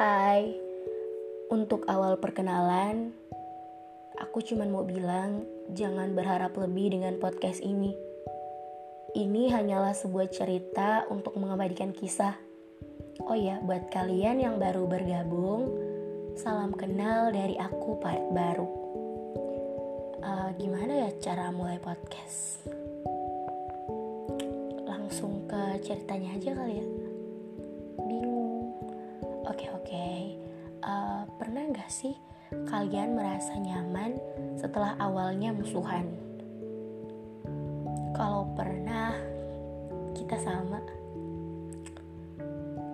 Hai, untuk awal perkenalan, aku cuma mau bilang jangan berharap lebih dengan podcast ini. Ini hanyalah sebuah cerita untuk mengabadikan kisah. Oh ya, buat kalian yang baru bergabung, salam kenal dari aku part baru. Uh, gimana ya cara mulai podcast? Langsung ke ceritanya aja kali ya. Nggak sih kalian merasa nyaman setelah awalnya musuhan? Kalau pernah, kita sama.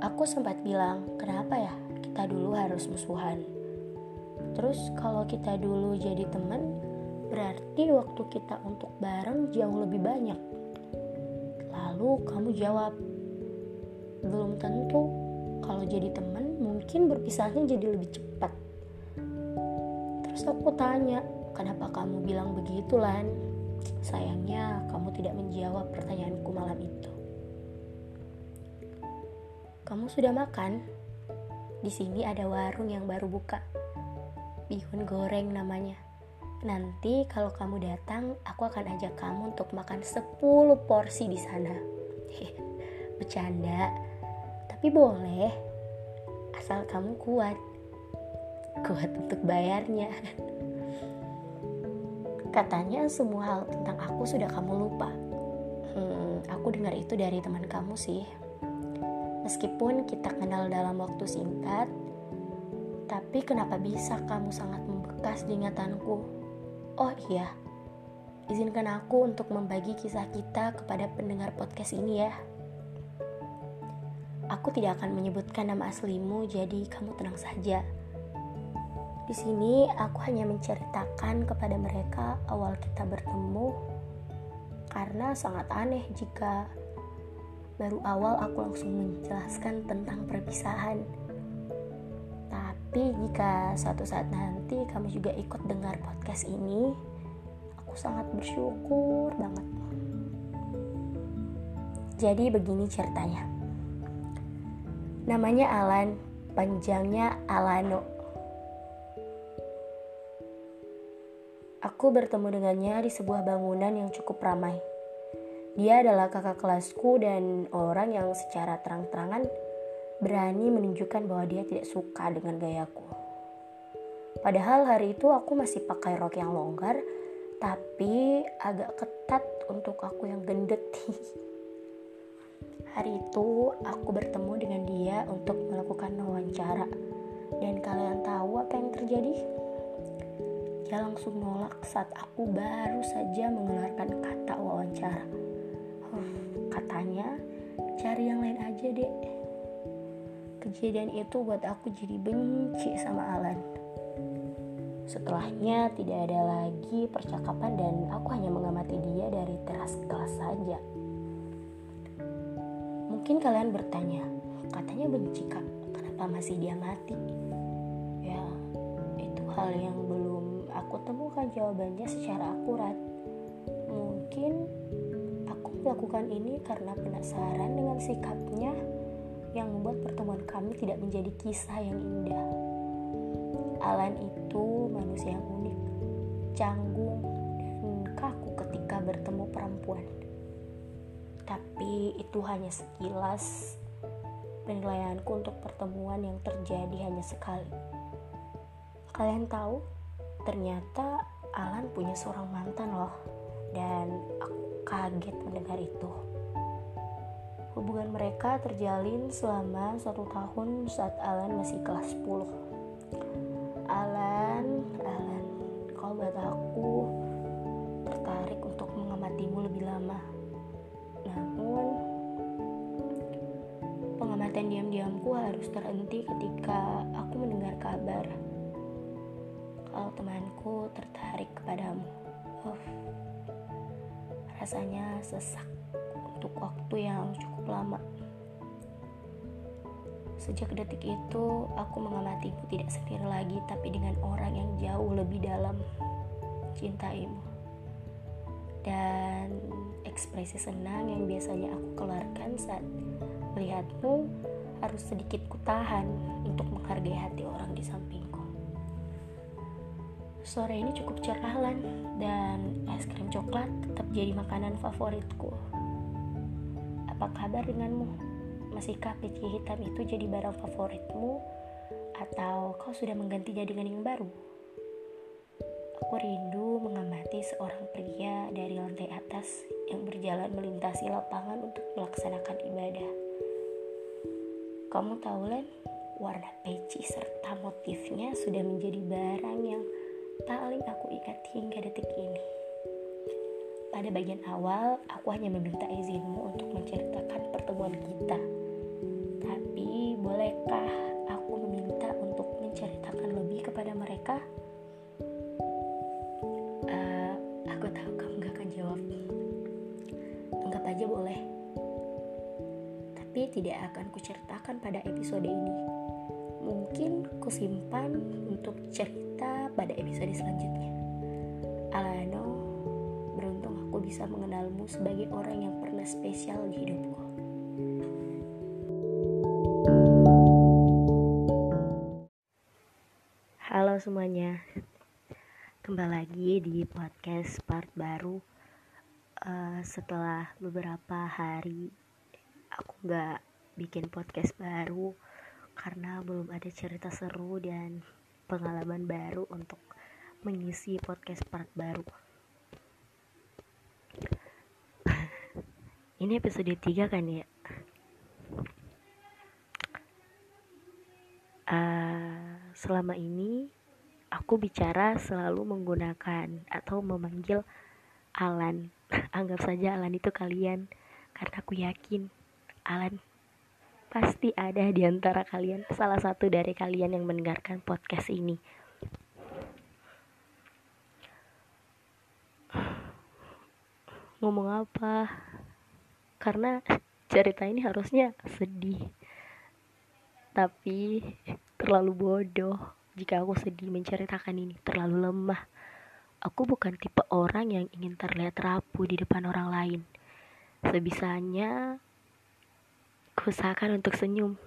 Aku sempat bilang, kenapa ya kita dulu harus musuhan? Terus kalau kita dulu jadi teman, berarti waktu kita untuk bareng jauh lebih banyak. Lalu kamu jawab, belum tentu kalau jadi teman mungkin berpisahnya jadi lebih cepat aku tanya kenapa kamu bilang begitu Lan sayangnya kamu tidak menjawab pertanyaanku malam itu. Kamu sudah makan? Di sini ada warung yang baru buka. Bihun goreng namanya. Nanti kalau kamu datang, aku akan ajak kamu untuk makan 10 porsi di sana. Bercanda, tapi boleh, asal kamu kuat. Kuat untuk bayarnya. Katanya semua hal tentang aku sudah kamu lupa. Hmm, aku dengar itu dari teman kamu sih. Meskipun kita kenal dalam waktu singkat, tapi kenapa bisa kamu sangat membekas di ingatanku? Oh iya, izinkan aku untuk membagi kisah kita kepada pendengar podcast ini ya. Aku tidak akan menyebutkan nama aslimu, jadi kamu tenang saja. Di sini aku hanya menceritakan kepada mereka awal kita bertemu karena sangat aneh jika baru awal aku langsung menjelaskan tentang perpisahan. Tapi jika suatu saat nanti kamu juga ikut dengar podcast ini, aku sangat bersyukur banget. Jadi begini ceritanya. Namanya Alan, panjangnya Alano. Aku bertemu dengannya di sebuah bangunan yang cukup ramai. Dia adalah kakak kelasku dan orang yang secara terang-terangan berani menunjukkan bahwa dia tidak suka dengan gayaku. Padahal hari itu aku masih pakai rok yang longgar, tapi agak ketat untuk aku yang gendut. Hari itu aku bertemu dengan dia untuk melakukan wawancara. Dan kalian tahu apa yang terjadi? Dia langsung nolak saat aku baru saja mengeluarkan kata wawancara. katanya, cari yang lain aja deh. Kejadian itu buat aku jadi benci sama Alan. Setelahnya tidak ada lagi percakapan dan aku hanya mengamati dia dari teras kelas saja. Mungkin kalian bertanya, katanya benci kak, kenapa masih dia mati? Ya, itu hal yang belum aku temukan jawabannya secara akurat. Mungkin aku melakukan ini karena penasaran dengan sikapnya yang membuat pertemuan kami tidak menjadi kisah yang indah. Alan itu manusia yang unik, canggung, dan kaku ketika bertemu perempuan tapi itu hanya sekilas penilaianku untuk pertemuan yang terjadi hanya sekali. Kalian tahu, ternyata Alan punya seorang mantan loh, dan aku kaget mendengar itu. Hubungan mereka terjalin selama satu tahun saat Alan masih kelas 10. Alan, Alan, kalau buat aku tertarik untuk mengamatimu lebih lama namun, pengamatan diam-diamku harus terhenti ketika aku mendengar kabar kalau temanku tertarik kepadamu. Oh, rasanya sesak untuk waktu yang cukup lama. Sejak detik itu, aku mengamatimu tidak sendiri lagi, tapi dengan orang yang jauh lebih dalam. Cintaimu. Dan ekspresi senang yang biasanya aku keluarkan saat melihatmu harus sedikit kutahan untuk menghargai hati orang di sampingku. Sore ini cukup cerah lan dan es krim coklat tetap jadi makanan favoritku. Apa kabar denganmu? Masihkah peci hitam itu jadi barang favoritmu? Atau kau sudah menggantinya dengan yang baru? Aku rindu mengamati seorang pria dari lantai atas yang berjalan melintasi lapangan untuk melaksanakan ibadah. Kamu tahu, Len, warna peci serta motifnya sudah menjadi barang yang paling aku ikat hingga detik ini. Pada bagian awal, aku hanya meminta izinmu untuk menceritakan pertemuan kita. Tapi, bolehkah aku meminta untuk menceritakan lebih kepada mereka? Uh, aku tahu kamu gak akan jawab. Anggap aja boleh. Tapi tidak akan kuceritakan pada episode ini. Mungkin kusimpan untuk cerita pada episode selanjutnya. Alano, beruntung aku bisa mengenalmu sebagai orang yang pernah spesial di hidupku. Halo semuanya, kembali lagi di podcast part baru. Uh, setelah beberapa hari aku nggak bikin podcast baru karena belum ada cerita seru dan pengalaman baru untuk mengisi podcast part baru. Ini episode 3 kan ya? Uh, selama ini aku bicara selalu menggunakan atau memanggil Alan. Anggap saja Alan itu kalian karena aku yakin Alan pasti ada di antara kalian, salah satu dari kalian yang mendengarkan podcast ini. Ngomong apa? Karena cerita ini harusnya sedih. Tapi terlalu bodoh jika aku sedih menceritakan ini, terlalu lemah. Aku bukan tipe orang yang ingin terlihat rapuh di depan orang lain. Sebisanya kuusahakan untuk senyum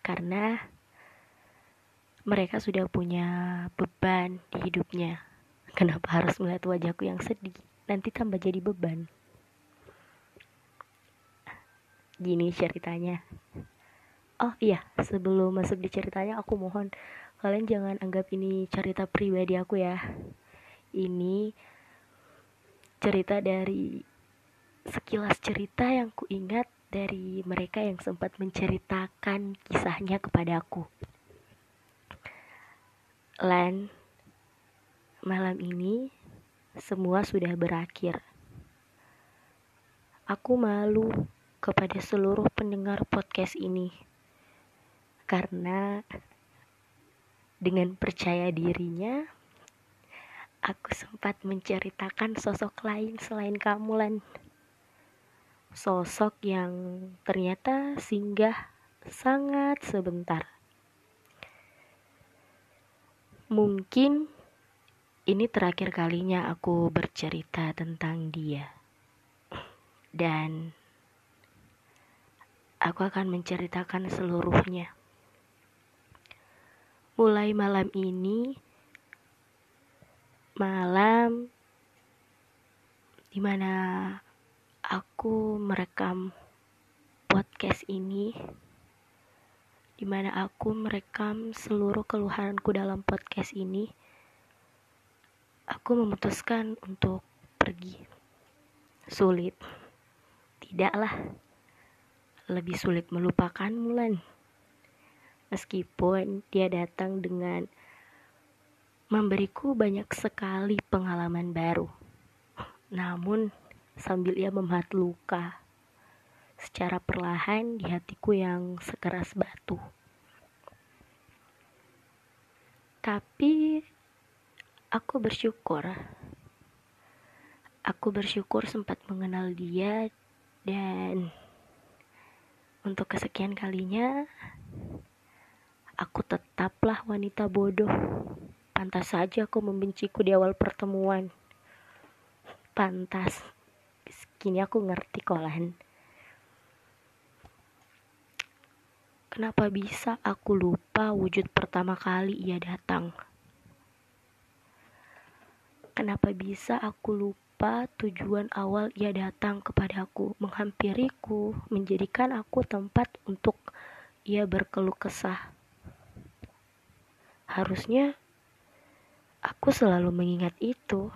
karena mereka sudah punya beban di hidupnya. Kenapa harus melihat wajahku yang sedih? Nanti tambah jadi beban. Gini ceritanya. Oh iya, sebelum masuk di ceritanya aku mohon kalian jangan anggap ini cerita pribadi aku ya. Ini cerita dari sekilas cerita yang kuingat dari mereka yang sempat menceritakan kisahnya kepadaku. Lan, malam ini semua sudah berakhir. Aku malu kepada seluruh pendengar podcast ini karena dengan percaya dirinya aku sempat menceritakan sosok lain selain kamu Lan sosok yang ternyata singgah sangat sebentar. Mungkin ini terakhir kalinya aku bercerita tentang dia, dan aku akan menceritakan seluruhnya. Mulai malam ini, malam di mana aku merekam podcast ini di mana aku merekam seluruh keluhanku dalam podcast ini aku memutuskan untuk pergi. Sulit. Tidaklah. Lebih sulit melupakan Mulan. Meskipun dia datang dengan memberiku banyak sekali pengalaman baru. Namun sambil ia memahat luka secara perlahan di hatiku yang sekeras batu. Tapi aku bersyukur. Aku bersyukur sempat mengenal dia dan untuk kesekian kalinya aku tetaplah wanita bodoh. Pantas saja aku membenciku di awal pertemuan. Pantas kini aku ngerti kolan Kenapa bisa aku lupa wujud pertama kali ia datang? Kenapa bisa aku lupa tujuan awal ia datang kepadaku, menghampiriku, menjadikan aku tempat untuk ia berkeluh kesah? Harusnya aku selalu mengingat itu.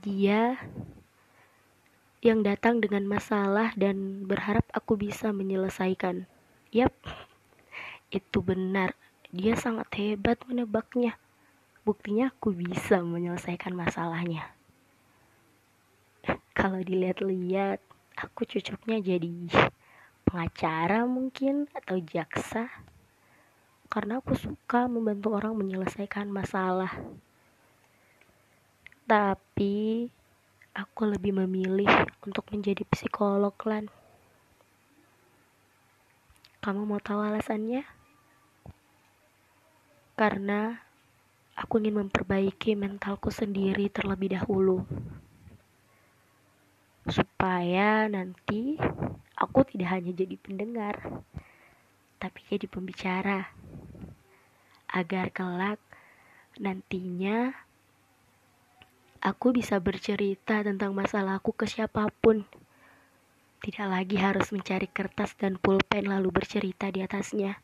Dia yang datang dengan masalah dan berharap aku bisa menyelesaikan. Yap, itu benar. Dia sangat hebat menebaknya. Buktinya aku bisa menyelesaikan masalahnya. Kalau dilihat-lihat, aku cocoknya jadi pengacara mungkin atau jaksa. Karena aku suka membantu orang menyelesaikan masalah. Tapi aku lebih memilih untuk menjadi psikolog lan. Kamu mau tahu alasannya? karena aku ingin memperbaiki mentalku sendiri terlebih dahulu, supaya nanti aku tidak hanya jadi pendengar, tapi jadi pembicara, agar kelak nantinya aku bisa bercerita tentang masalahku ke siapa pun. Tidak lagi harus mencari kertas dan pulpen lalu bercerita di atasnya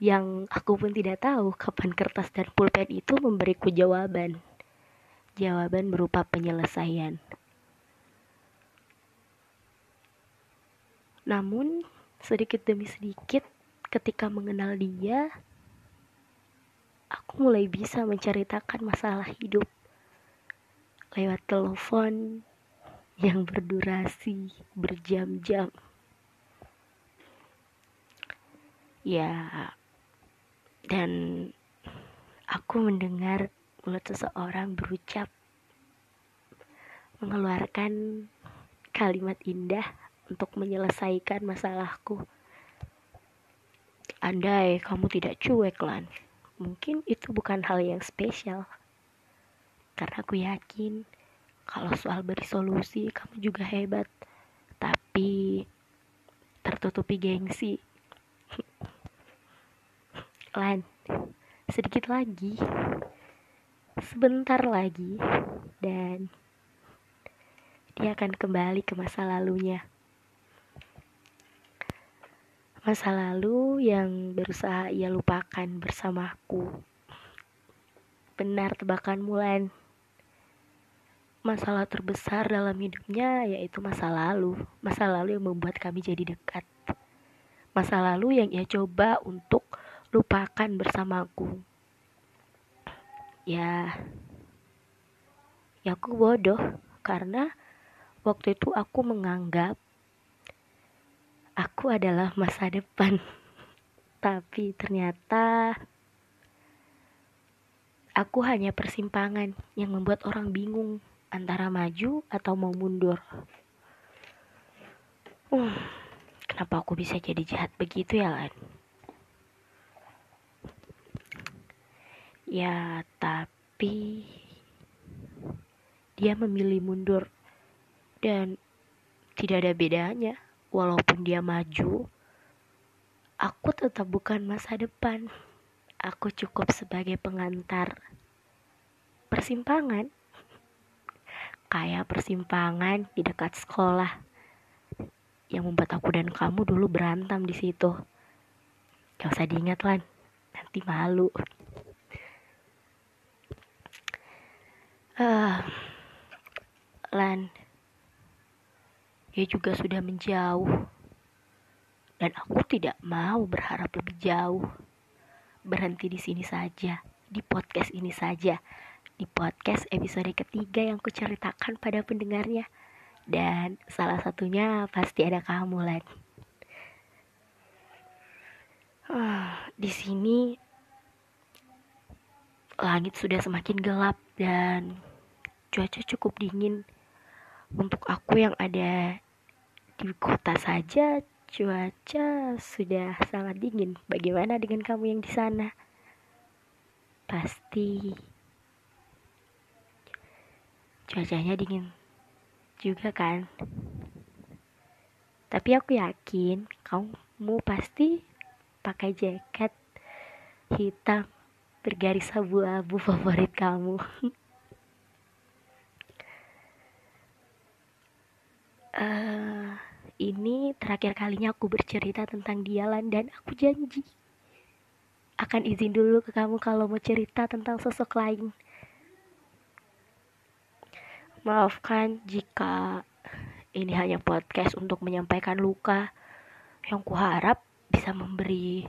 yang aku pun tidak tahu kapan kertas dan pulpen itu memberiku jawaban. Jawaban berupa penyelesaian. Namun, sedikit demi sedikit, ketika mengenal dia, aku mulai bisa menceritakan masalah hidup lewat telepon yang berdurasi berjam-jam. ya dan aku mendengar mulut seseorang berucap mengeluarkan kalimat indah untuk menyelesaikan masalahku. Andai kamu tidak cuek lan. Mungkin itu bukan hal yang spesial karena aku yakin kalau soal beri solusi kamu juga hebat tapi tertutupi gengsi Lan, sedikit lagi, sebentar lagi, dan dia akan kembali ke masa lalunya. Masa lalu yang berusaha ia lupakan bersamaku. Benar tebakan Mulan. Masalah terbesar dalam hidupnya yaitu masa lalu. Masa lalu yang membuat kami jadi dekat. Masa lalu yang ia coba untuk lupakan bersamaku. Ya, ya aku bodoh karena waktu itu aku menganggap aku adalah masa depan. Tapi ternyata aku hanya persimpangan yang membuat orang bingung antara maju atau mau mundur. Uh, kenapa aku bisa jadi jahat begitu ya, Lan? Ya, tapi dia memilih mundur dan tidak ada bedanya. Walaupun dia maju, aku tetap bukan masa depan. Aku cukup sebagai pengantar persimpangan. Kayak persimpangan di dekat sekolah yang membuat aku dan kamu dulu berantem di situ. Gak usah diingat lan, nanti malu. Ah, Lan, dia juga sudah menjauh, dan aku tidak mau berharap lebih jauh. Berhenti di sini saja, di podcast ini saja, di podcast episode ketiga yang kuceritakan pada pendengarnya, dan salah satunya pasti ada kamu, Lan. Ah, di sini langit sudah semakin gelap dan cuaca cukup dingin. Untuk aku yang ada di kota saja cuaca sudah sangat dingin. Bagaimana dengan kamu yang di sana? Pasti cuacanya dingin juga kan Tapi aku yakin kamu pasti pakai jaket hitam bergaris abu-abu favorit kamu. uh, ini terakhir kalinya aku bercerita tentang Dialan dan aku janji akan izin dulu ke kamu kalau mau cerita tentang sosok lain. Maafkan jika ini hanya podcast untuk menyampaikan luka yang kuharap bisa memberi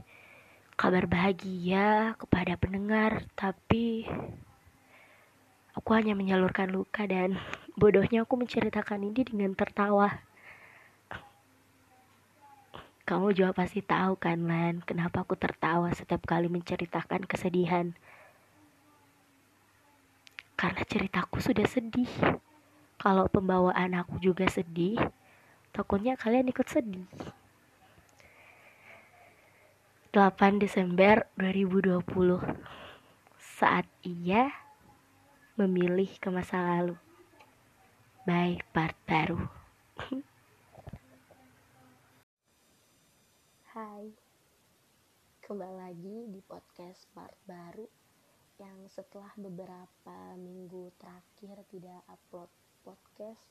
kabar bahagia kepada pendengar, tapi aku hanya menyalurkan luka dan bodohnya aku menceritakan ini dengan tertawa. Kamu juga pasti tahu kan, Lan, kenapa aku tertawa setiap kali menceritakan kesedihan karena ceritaku sudah sedih. Kalau pembawaan aku juga sedih, takutnya kalian ikut sedih. 8 Desember 2020 saat ia memilih ke masa lalu. By part baru. Hai, kembali lagi di podcast part baru yang setelah beberapa minggu terakhir tidak upload podcast.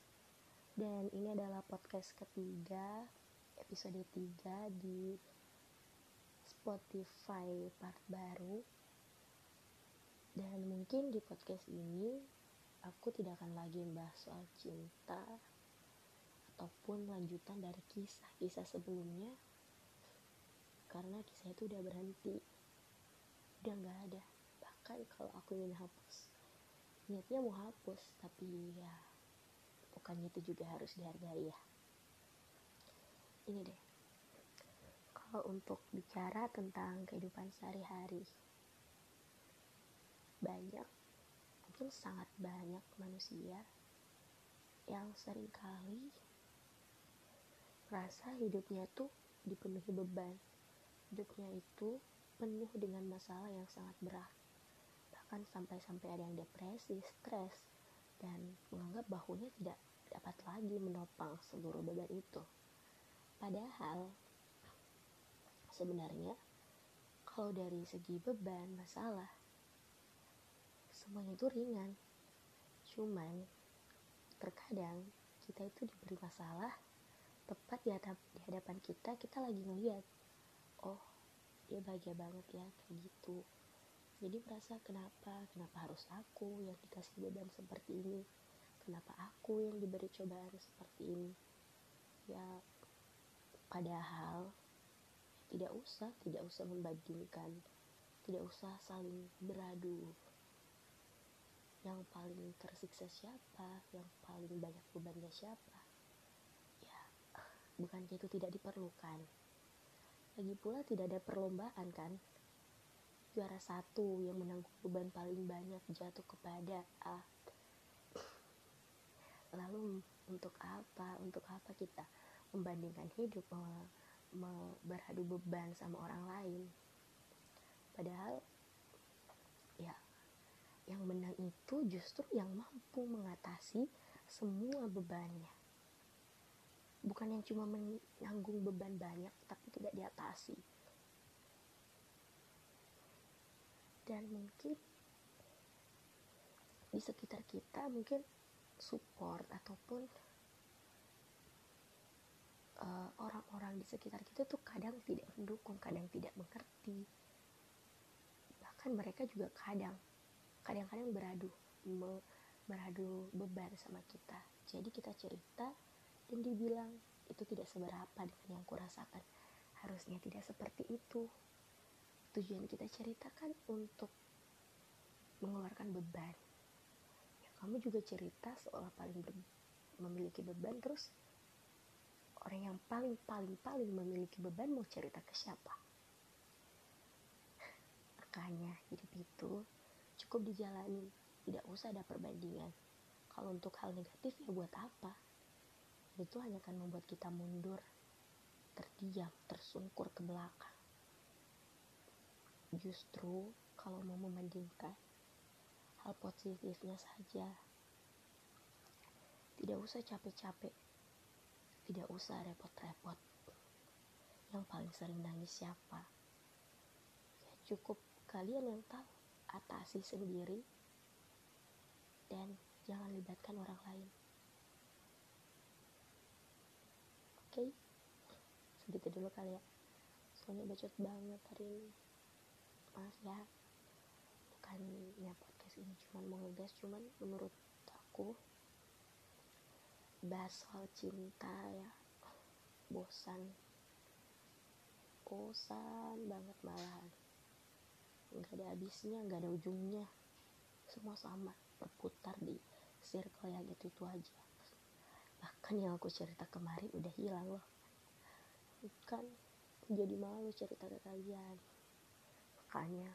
Dan ini adalah podcast ketiga episode 3 di Spotify part baru. Dan mungkin di podcast ini aku tidak akan lagi membahas soal cinta ataupun lanjutan dari kisah-kisah sebelumnya karena kisah itu udah berhenti. Udah nggak ada bahkan kalau aku ingin hapus. Niatnya mau hapus tapi ya bukannya itu juga harus dihargai ya. Ini deh. Kalau untuk bicara tentang kehidupan sehari-hari banyak mungkin sangat banyak manusia yang sering kali merasa hidupnya tuh dipenuhi beban. Hidupnya itu penuh dengan masalah yang sangat berat bahkan sampai-sampai ada yang depresi, stres, dan menganggap bahunya tidak dapat lagi menopang seluruh beban itu. Padahal sebenarnya kalau dari segi beban masalah semuanya itu ringan. Cuman terkadang kita itu diberi masalah tepat di, di hadapan kita kita lagi ngeliat oh dia bahagia banget ya kayak gitu jadi merasa kenapa? Kenapa harus aku yang dikasih beban seperti ini? Kenapa aku yang diberi cobaan seperti ini? Ya padahal tidak usah tidak usah membandingkan tidak usah saling beradu. Yang paling tersiksa siapa? Yang paling banyak bebannya siapa? Ya bukankah itu tidak diperlukan. Lagi pula tidak ada perlombaan kan juara satu yang menanggung beban paling banyak jatuh kepada A lalu untuk apa untuk apa kita membandingkan hidup beradu beban sama orang lain? Padahal ya yang menang itu justru yang mampu mengatasi semua bebannya. Bukan yang cuma menanggung beban banyak tapi tidak diatasi dan mungkin di sekitar kita mungkin support ataupun uh, orang-orang di sekitar kita tuh kadang tidak mendukung, kadang tidak mengerti. Bahkan mereka juga kadang kadang-kadang beradu me, beradu beban sama kita. Jadi kita cerita dan dibilang itu tidak seberapa dengan yang kurasakan. Harusnya tidak seperti itu tujuan kita ceritakan untuk mengeluarkan beban. Ya, kamu juga cerita seolah paling memiliki beban terus orang yang paling paling paling memiliki beban mau cerita ke siapa? Makanya hidup itu cukup dijalani tidak usah ada perbandingan. Kalau untuk hal negatif ya buat apa? Itu hanya akan membuat kita mundur terdiam tersungkur ke belakang Justru kalau mau membandingkan hal positifnya saja. Tidak usah capek-capek. tidak usah repot-repot yang paling sering nangis siapa ya cukup kalian yang tahu atasi sendiri dan jangan libatkan orang lain oke okay? segitu dulu kali ya soalnya bacot banget hari ini maaf ya. Bukannya podcast ini cuma mau ngegas cuman menurut aku bahas soal cinta ya. Bosan. Bosan banget malahan. Nggak ada habisnya nggak ada ujungnya. Semua sama berputar di circle yang itu itu aja. Bahkan yang aku cerita kemarin udah hilang loh. Kan jadi malu cerita ke kalian makanya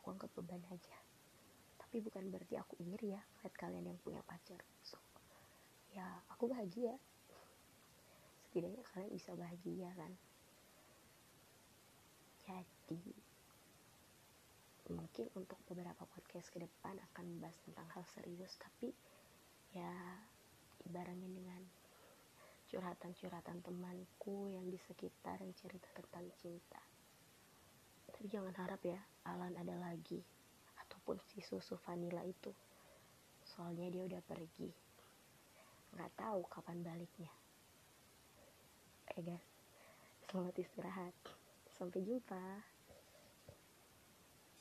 aku anggap beban aja. Tapi bukan berarti aku iri ya lihat kalian yang punya pacar. So, ya aku bahagia. Setidaknya kalian bisa bahagia kan? Jadi mungkin untuk beberapa podcast ke depan akan membahas tentang hal serius tapi ya ibaratnya dengan curhatan-curhatan temanku yang di sekitar yang cerita tentang cinta tapi jangan harap ya Alan ada lagi. Ataupun si susu vanilla itu. Soalnya dia udah pergi. Nggak tahu kapan baliknya. Eh guys. Selamat istirahat. Sampai jumpa